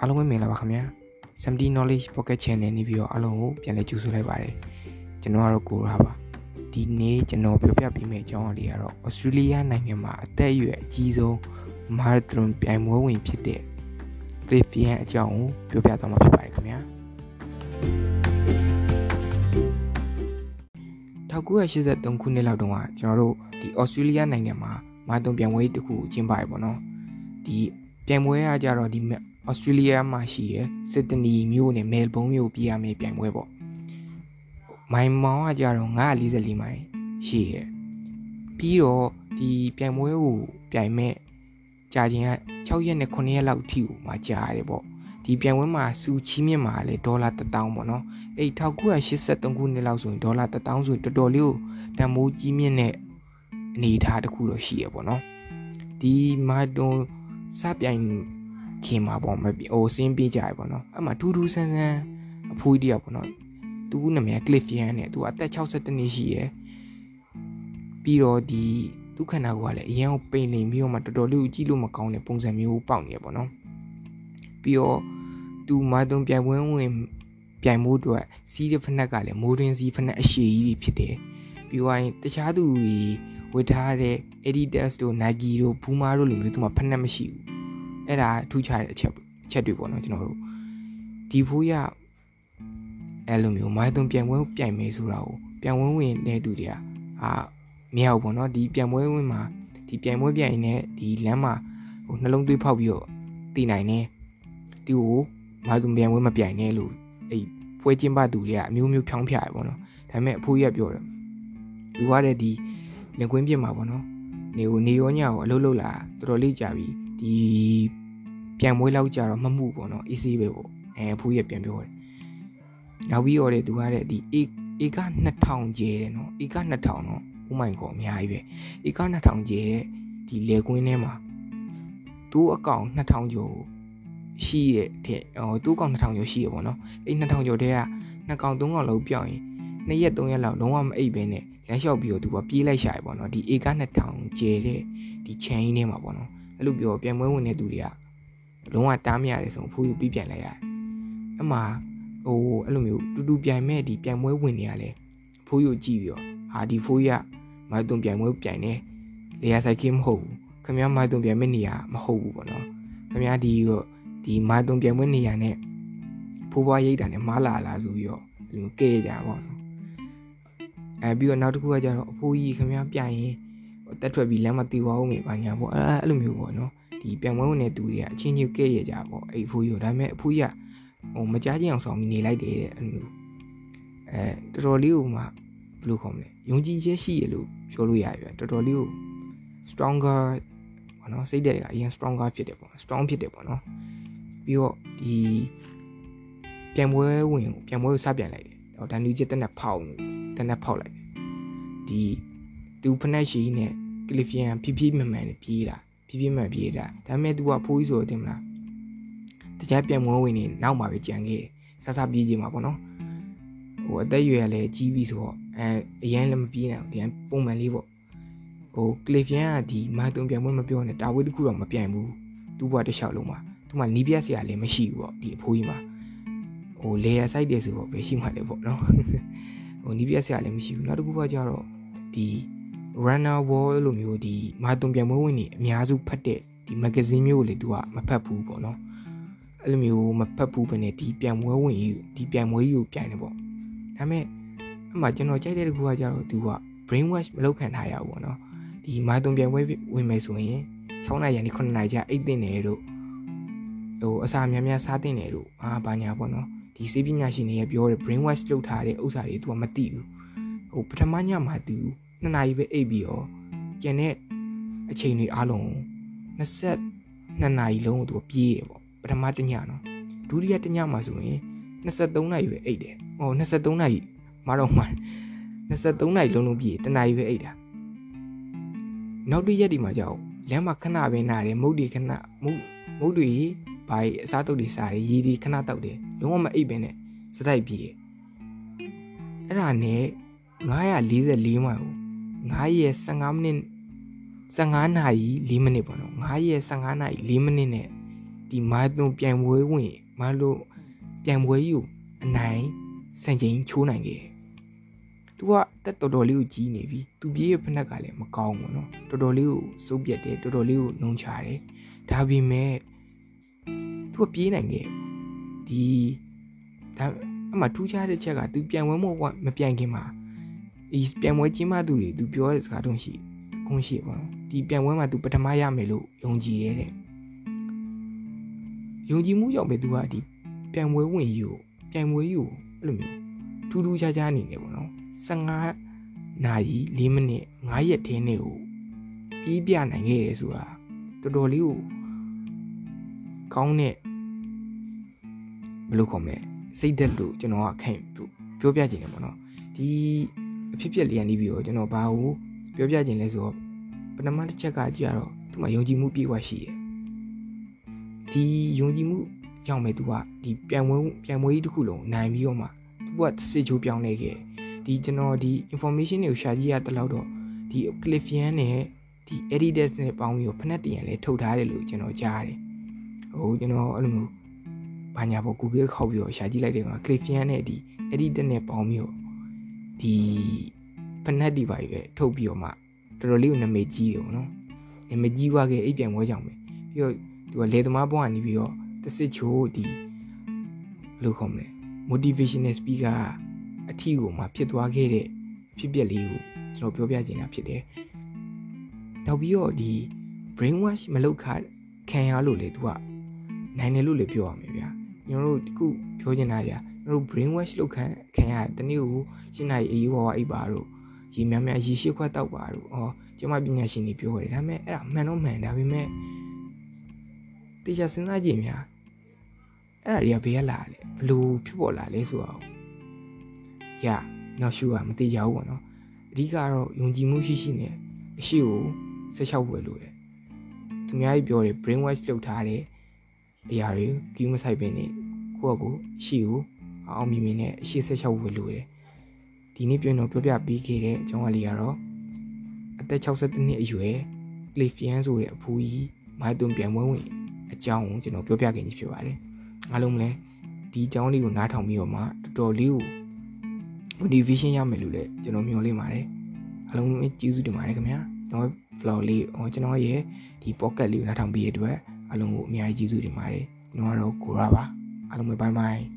အားလုံးပဲမင်္ဂလာပါခင်ဗျာ70 knowledge pocket channel နေပြီးတော့အားလုံးကိုပြန်လည်ကြိုဆိုလိုက်ပါတယ်ကျွန်တော်ကတော့ကိုရာပါဒီနေ့ကျွန်တော်ပြောပြပေးမယ့်အကြောင်းအရာတွေကတော့ Australia နိုင်ငံမှာအသက်အရွယ်အကြီးဆုံး marathon ပြိုင်ပွဲဝင်ဖြစ်တဲ့ Cliffian အကြောင်းကိုပြောပြသွားမှာဖြစ်ပါတယ်ခင်ဗျာ1983ခုနှစ်လောက်တုန်းကကျွန်တော်တို့ဒီ Australia နိုင်ငံမှာမာတုံပြိုင်ပွဲတစ်ခုကျင်းပရပေါ့နော်ဒီပြိုင်ပွဲကကြတော့ဒီ ဩစတြေးလျမှာရှိရစစ်တနီမြို့နဲ့မဲလ်ဘုန်းမြို့ပြည်ရမယ်ပြိုင်ပွဲပေါ့မိုင်မောင်းကကြတော့944မိုင်ရှိရပြီးတော့ဒီပြိုင်ပွဲကိုပြိုင်မဲ့ကြာချိန်က6ရက်နဲ့9ရက်လောက်ထိကိုမှကြာရတယ်ပေါ့ဒီပြိုင်ပွဲမှာစူချီးမြင့်မှာလဲဒေါ်လာ1000ပေါ့နော်အဲ့1983ခုနှစ်လောက်ဆိုရင်ဒေါ်လာ1000ဆိုတော်တော်လေးကိုတန်မိုးကြီးမြင့်တဲ့အနေအထားတစ်ခုတော့ရှိရပေါ့နော်ဒီမာတွန်စပြိုင် ခင်မှာပေါ့မဟိုစင်းပြေးကြရပေါ့နော်အဲ့မှာထူးထူးဆန်းဆန်းအဖိုးကြီးတယောက်ပေါ့နော်သူနာမည် Cliffian နဲ့သူအသက်62နှစ်ရှိရယ်ပြီးတော့ဒီသူခန္ဓာကိုယ်ကလည်းအရင်ကပိန်နေပြီးတော့မှတော်တော်လေးကိုကြည့်လို့မကောင်းတဲ့ပုံစံမျိုးပေါက်နေရပေါ့နော်ပြီးတော့သူမာသွန်ပြိုင်ပွဲဝင်ပြိုင်မှုအတွက်စီးတဲ့ဖက်နှက်ကလည်းမိုးတွင်းစီးဖက်နှက်အရှိကြီးဖြစ်တယ်ပြီးတော့တခြားသူဝတ်ထားတဲ့ Adidas တို့ Nike တို့ Puma တို့လိုမျိုးသူမှဖက်နှက်မရှိဘူး အဲ့ဒါထူးခြားတဲ့အချက်အချက်တွေပေါ့နော်ကျွန်တော်တို့ဒီဖိုးရအဲ့လိုမျိုးမိုင်းသွင်းပြန်ပွဲပြိုင်မယ်ဆိုတာကိုပြန်ပွဲဝင်တဲ့သူတွေကအာမရဘူးပေါ့နော်ဒီပြန်ပွဲဝင်မှာဒီပြန်ပွဲပြိုင်နေဒီလမ်းမှာဟိုနှလုံးသွေးဖောက်ပြီးတော့တည်နိုင်နေဒီကိုမိုင်းသွင်းပြန်ပွဲမပြိုင်နဲ့လို့အဲ့ပွဲကျင်းပသူတွေကအမျိုးမျိုးဖြောင်းဖြရပေါ့နော်ဒါပေမဲ့အဖိုးကြီးကပြောတယ်သူကတဲ့ဒီလင်ကွင်းပြစ်မှာပေါ့နော်နေကိုနေရောညကိုအလုပ်လုပ်လာတော်တော်လေးကြာပြီ ဒီပြန်မွေးလောက်ကြတော့မမှုပေါ့နော် AC ပဲပေါ့အဲဖူးရပြန်ပြောတယ်နောက်ပြီးတော့တဲ့သူကတဲ့ဒီ A A က2000ကျဲတယ်နော် A က2000နော် Oh my god အများကြီးပဲ A က2000ကျဲတဲ့ဒီလေကွင်းထဲမှာသူ့အကောင့်2000ကျော်ရှိရဲ့တဲ့ဟိုသူ့အကောင့်2000ကျော်ရှိရပေါ့နော်အဲ့2000ကျော်တဲ့ကနှစ်ကောင်သုံးကောင်လောက်ပြောင်းရင်နှစ်ရက်သုံးရက်လောက်လုံးဝမအိပ်ဘဲနဲ့လမ်းလျှောက်ပြီးတော့သူကပြေးလိုက်ရှာရပေါ့နော်ဒီ A က2000ကျဲတဲ့ဒီ chain ထဲမှာပေါ့နော် အဲ့လိုပြောပြန်ပွဲဝင်တဲ့သူတွေကလုံးဝတားမရတယ်ဆိုအဖိုးကြီးပြီးပြန်လိုက်ရတယ်အမှဟိုအဲ့လိုမျိုးတူတူပြိုင်မဲ့ဒီပြိုင်ပွဲဝင်နေရလဲအဖိုးကြီးကိုကြည့်ပြီးတော့ဟာဒီဖိုးကြီးကမိုက်သွန်ပြိုင်ပွဲပြိုင်နေလေယာဆိုင်ကင်းမဟုတ်ဘူးခမရမိုက်သွန်ပြိုင်မဲ့နေရမဟုတ်ဘူးပေါ့နော်ခမရဒီဒီမိုက်သွန်ပြိုင်ပွဲနေရနဲ့ဖိုးဘွားရိတ်တာနဲ့မားလာလာဆိုပြီးတော့ဒီလိုကဲကြပါတော့အဲပြီးတော့နောက်တစ်ခုကကျတော့အဖိုးကြီးခမရပြိုင်ရင် တက်ထွက်ပြီးလမ်းမှာတီဝအောင်နေပါညာပေါ့အဲအဲ့လိုမျိုးပေါ့နော်ဒီပြန်ပွဲဝင်တဲ့သူတွေကအချင်းချင်းကဲ့ရကြပေါ့အဲ့အဖိုးကြီးဒါပေမဲ့အဖိုးကြီးကဟိုမကြားချင်းအောင်ဆောင်ပြီးနေလိုက်တယ်တဲ့အဲ့လိုမျိုးအဲတော်တော်လေးကိုမှဘယ်လိုခေါ်မလဲယုံကြည်ချက်ရှိရလို့ပြောလို့ရပြီတော်တော်လေးကို stronger ဘာနော်စိတ်တက်ကအရင် stronger ဖြစ်တယ်ပေါ့ strong ဖြစ်တယ်ပေါ့နော်ပြီးတော့ဒီပြန်ပွဲဝင်ပြန်ပွဲကိုစပြန်လိုက်တယ်ဟောဒန်ဒီချစ်တက်နဲ့ဖောက်တက်နဲ့ဖောက်လိုက်တယ်ဒီ သူဖနက်ရှိနဲ့ကလီဖီယန်ဖြည်းဖြည်းမှန်မှန်နဲ့ပြေးတာဖြည်းဖြည်းမှန်ပြေးတာဒါပေမဲ့ तू ကဖိုးကြီးဆိုတော့တင်မလားတခြားပြန်မွေးဝင်နေနောက်မှာပဲကြံခဲ့ဆဆပြေးကြမှာပေါ့နော်ဟိုအသက်အရွယ်လည်းကြီးပြီဆိုတော့အဲအရင်လည်းမပြေးနိုင်ဘူးဒီပုံမှန်လေးပေါ့ဟိုကလီဖီယန်ကဒီမာတုံပြန်မွေးမပြောနဲ့တာဝေးတစ်ခုတော့မပြန်ဘူးသူ့ဘွားတစ်လျှောက်လုံးမှာသူမှနီးပြက်စရာလည်းမရှိဘူးပေါ့ဒီအဖိုးကြီးမှာဟိုလေယာစိုက်တယ်ဆိုတော့ပဲရှိမှလည်းပေါ့နော်ဟိုနီးပြက်စရာလည်းမရှိဘူးနောက်တစ်ခုကကြတော့ဒီ runner wall လို့မျိုးဒီမာသွန်ပြိုင်ပွဲဝင်နေအများစုဖတ်တဲ့ဒီမဂ္ဂဇင်းမျိုးကိုလေသူကမဖတ်ဘူးပေါ့နော်အဲ့လိုမျိုးမဖတ်ဘူးပဲねဒီပြိုင်ပွဲဝင်ကြီးဒီပြိုင်ပွဲကြီးကိုပြိုင်နေပေါ့ဒါပေမဲ့အမှကျွန်တော်ကြိုက်တဲ့တကူကကြတော့သူက brain wash မလုပ်ခံထားရဘူးပေါ့နော်ဒီမာသွန်ပြိုင်ပွဲဝင်မယ်ဆိုရင်6နိုင်ရန်ဒီ9နိုင်ကြအိတ်တင်တယ်တို့ဟိုအစာများများစားတင်တယ်တို့အာဘာညာပေါ့နော်ဒီစေပညာရှင်တွေပြောတဲ့ brain wash လုပ်ထားတဲ့ဥစ္စာတွေသူကမသိဘူးဟိုပထမညမှာသူ 2နာရီပဲအိပ်ပြီးတော့ကျန်တဲ့အချိန်တွေအားလုံး22နာရီလုံးကိုသူပြေးရပေါ့ပထမတညနော်ဒုတိယတညမှာဆိုရင်23နာရီပဲအိပ်တယ်ဟော23နာရီမတော့မှ23နာရီလုံးလုံးပြေးတနာရီပဲအိပ်တာနောက်တစ်ရက်ဒီမှာကြောက်လမ်းမှာခဏပဲနားတယ်မုတ်တွေခဏမုတ်မုတ်တွေဘာအစားတုပ်တွေစားတယ်ရေတွေခဏတောက်တယ်လုံးဝမအိပ်ပဲနဲ့စတိုက်ပြေးအဲ့ဒါနဲ့944မိုင်ကို 9ရက်15မိနစ်15နာရီ4မိနစ်ပေါ့နော်9ရက်15နာရီ4မိနစ်နဲ့ ဒီမာသွန်ပြန်ပွဲဝင်မလို့ပြန်ပွဲကြီးကိုအနိုင်စံချိန်ချိုးနိုင်ခဲ့တယ်။ तू ကတက်တော်တော်လေးကိုကြီးနေပြီ။ तू ပြေးရဖက်နှက်ကလည်းမကောင်းဘူးနော်။တော်တော်လေးကိုစုပ်ပြတ်တယ်တော်တော်လေးကိုနှုံချတယ်။ဒါပေမဲ့ तू ကပြေးနိုင်ခဲ့ဒီဒါအမှထူးခြားတဲ့ချက်က तू ပြန်ဝဲမဟုတ်မပြန်ခင်မှာ အေးပြန်ပွဲကျင်းပသူတွေသူပြောတဲ့စကားတုံးရှိခွန်ရှိပါဒီပြန်ပွဲမှာသူပထမရမယ်လို့ယုံကြည်ရတဲ့ယုံကြည်မှုကြောင့်ပဲသူကဒီပြန်ပွဲဝင်ယူပြန်ပွဲယူအဲ့လိုမျိုးထူးထူးခြားခြားအနေနဲ့ပေါ့နော်15နာရီ4မိနစ်9ရက်ထဲနဲ့ကိုပြေးပြနိုင်ခဲ့တယ်ဆိုတာတော်တော်လေးကိုကောင်းတဲ့ဘယ်လိုခေါ်မလဲစိတ်သက်လို့ကျွန်တော်ကခင်ပြောပြချင်တယ်ပေါ့နော်ဒီ အဖြစ်ဖြစ်လေးရနေပြီးတော့ကျွန်တော်ဘာကိုပြောပြခြင်းလဲဆိုတော့ပထမတစ်ချက်ကကြည့်ရတော့သူမှယုံကြည်မှုပြေဝရှိတယ်ဒီယုံကြည်မှုကြောင့်ပဲသူကဒီပြန်ဝဲပြန်ဝဲကြီးတစ်ခုလုံးနိုင်ပြီးတော့မှသူကစစ်ချိုးပြောင်းနေခဲ့ဒီကျွန်တော်ဒီ information တွေကိုရှာကြည့်ရတဲ့လောက်တော့ဒီ Cliffian နဲ့ဒီ Adidas နဲ့ပေါင်းပြီးတော့ဖက်နှက်တရံလဲထုတ်ထားတယ်လို့ကျွန်တော်ကြားတယ်ဟိုကျွန်တော်အဲ့လိုမျိုးဘာညာပေါ့ Google ခောက်ပြီးတော့ရှာကြည့်လိုက်တယ်က Cliffian နဲ့ဒီ Adidas နဲ့ပေါင်းပြီးတော့ ဒီဖက်နှက်ဒီပါပဲထုတ်ပြီးတော့မှတော်တော်လေးကိုနာမည်ကြီးတယ်ပေါ့နော်နာမည်ကြီးသွားခဲ့အိပ်ပြန်ဝဲကြောင်ပဲပြီးတော့သူကလေသမားဘွားကနေပြီးတော့တစစ်ချိုးဒီဘယ်လိုခေါ်မလဲ motivational speaker အထီကိုမှဖြစ်သွားခဲ့တဲ့ဖြစ်ပျက်လေးကိုကျွန်တော်ပြောပြချင်တာဖြစ်တယ်နောက်ပြီးတော့ဒီ brain wash မလုပ်ခခံရလို့လေသူကနိုင်တယ်လို့လေပြောရမယ်ဗျာကျွန်တော်တို့ဒီခုပြောချင်တာဗျာကျွန် တော်တို့ brain wash လုပ်ခံခံရတနေ့ကိုရှင်းနိုင်အေးဝါဝါအိပ်ပါတော့ရေများများရေရှိခွက်တောက်ပါတော့ဩကျွန်မပညာရှင်တွေပြောတယ်ဒါပေမဲ့အဲ့ဒါမှန်တော့မှန်ဒါပေမဲ့တေချာစဉ်းစားကြည့်များအဲ့ဒါတွေကဘယ်ကလာလဲဘလို့ဖြစ်ပေါ်လာလဲဆိုတော့ရနောက်ရှူကမသေးကြဘူးပေါ့နော်အဓိကတော့ယုံကြည်မှုရှိရှိနဲ့အရှိကိုဆက်လျှောက်ဝယ်လို့တယ်သူများကြီးပြောတယ် brain wash လုပ်ထားတဲ့အရာတွေကီးမဆိုင်ပင်နေကိုယ့်အကိုရှိကို အောင်မြင်မြင်နဲ့အရှိဆက်လျှောက်ဝယ်လို့တယ်ဒီနေ့ပြန်တော့ပြောပြပေးခဲ့တဲ့အကြောင်းအလေးကတော့အသက်62နှစ်အရွယ် Cliffian ဆိုတဲ့အဖိုးကြီးမိုက်သွန်ပြန်ဝဲဝင်အကြောင်းကိုကျွန်တော်ပြောပြခဲ့ခြင်းဖြစ်ပါတယ်အားလုံးလည်းဒီအကြောင်းလေးကိုနားထောင်ပြီးတော့မှတော်တော်လေးကို motivation ရမယ်လို့လည်းကျွန်တော်မျှော်လင့်ပါတယ်အားလုံးကျေးဇူးတင်ပါတယ်ခင်ဗျာကျွန်တော် vlog လေးဟောကျွန်တော်ရဲ့ဒီ pocket လေးကိုနားထောင်ပြီးရတဲ့အတွက်အားလုံးကိုအများကြီးကျေးဇူးတင်ပါတယ်ကျွန်တော်ကတော့ကိုရပါအားလုံးပဲ bye bye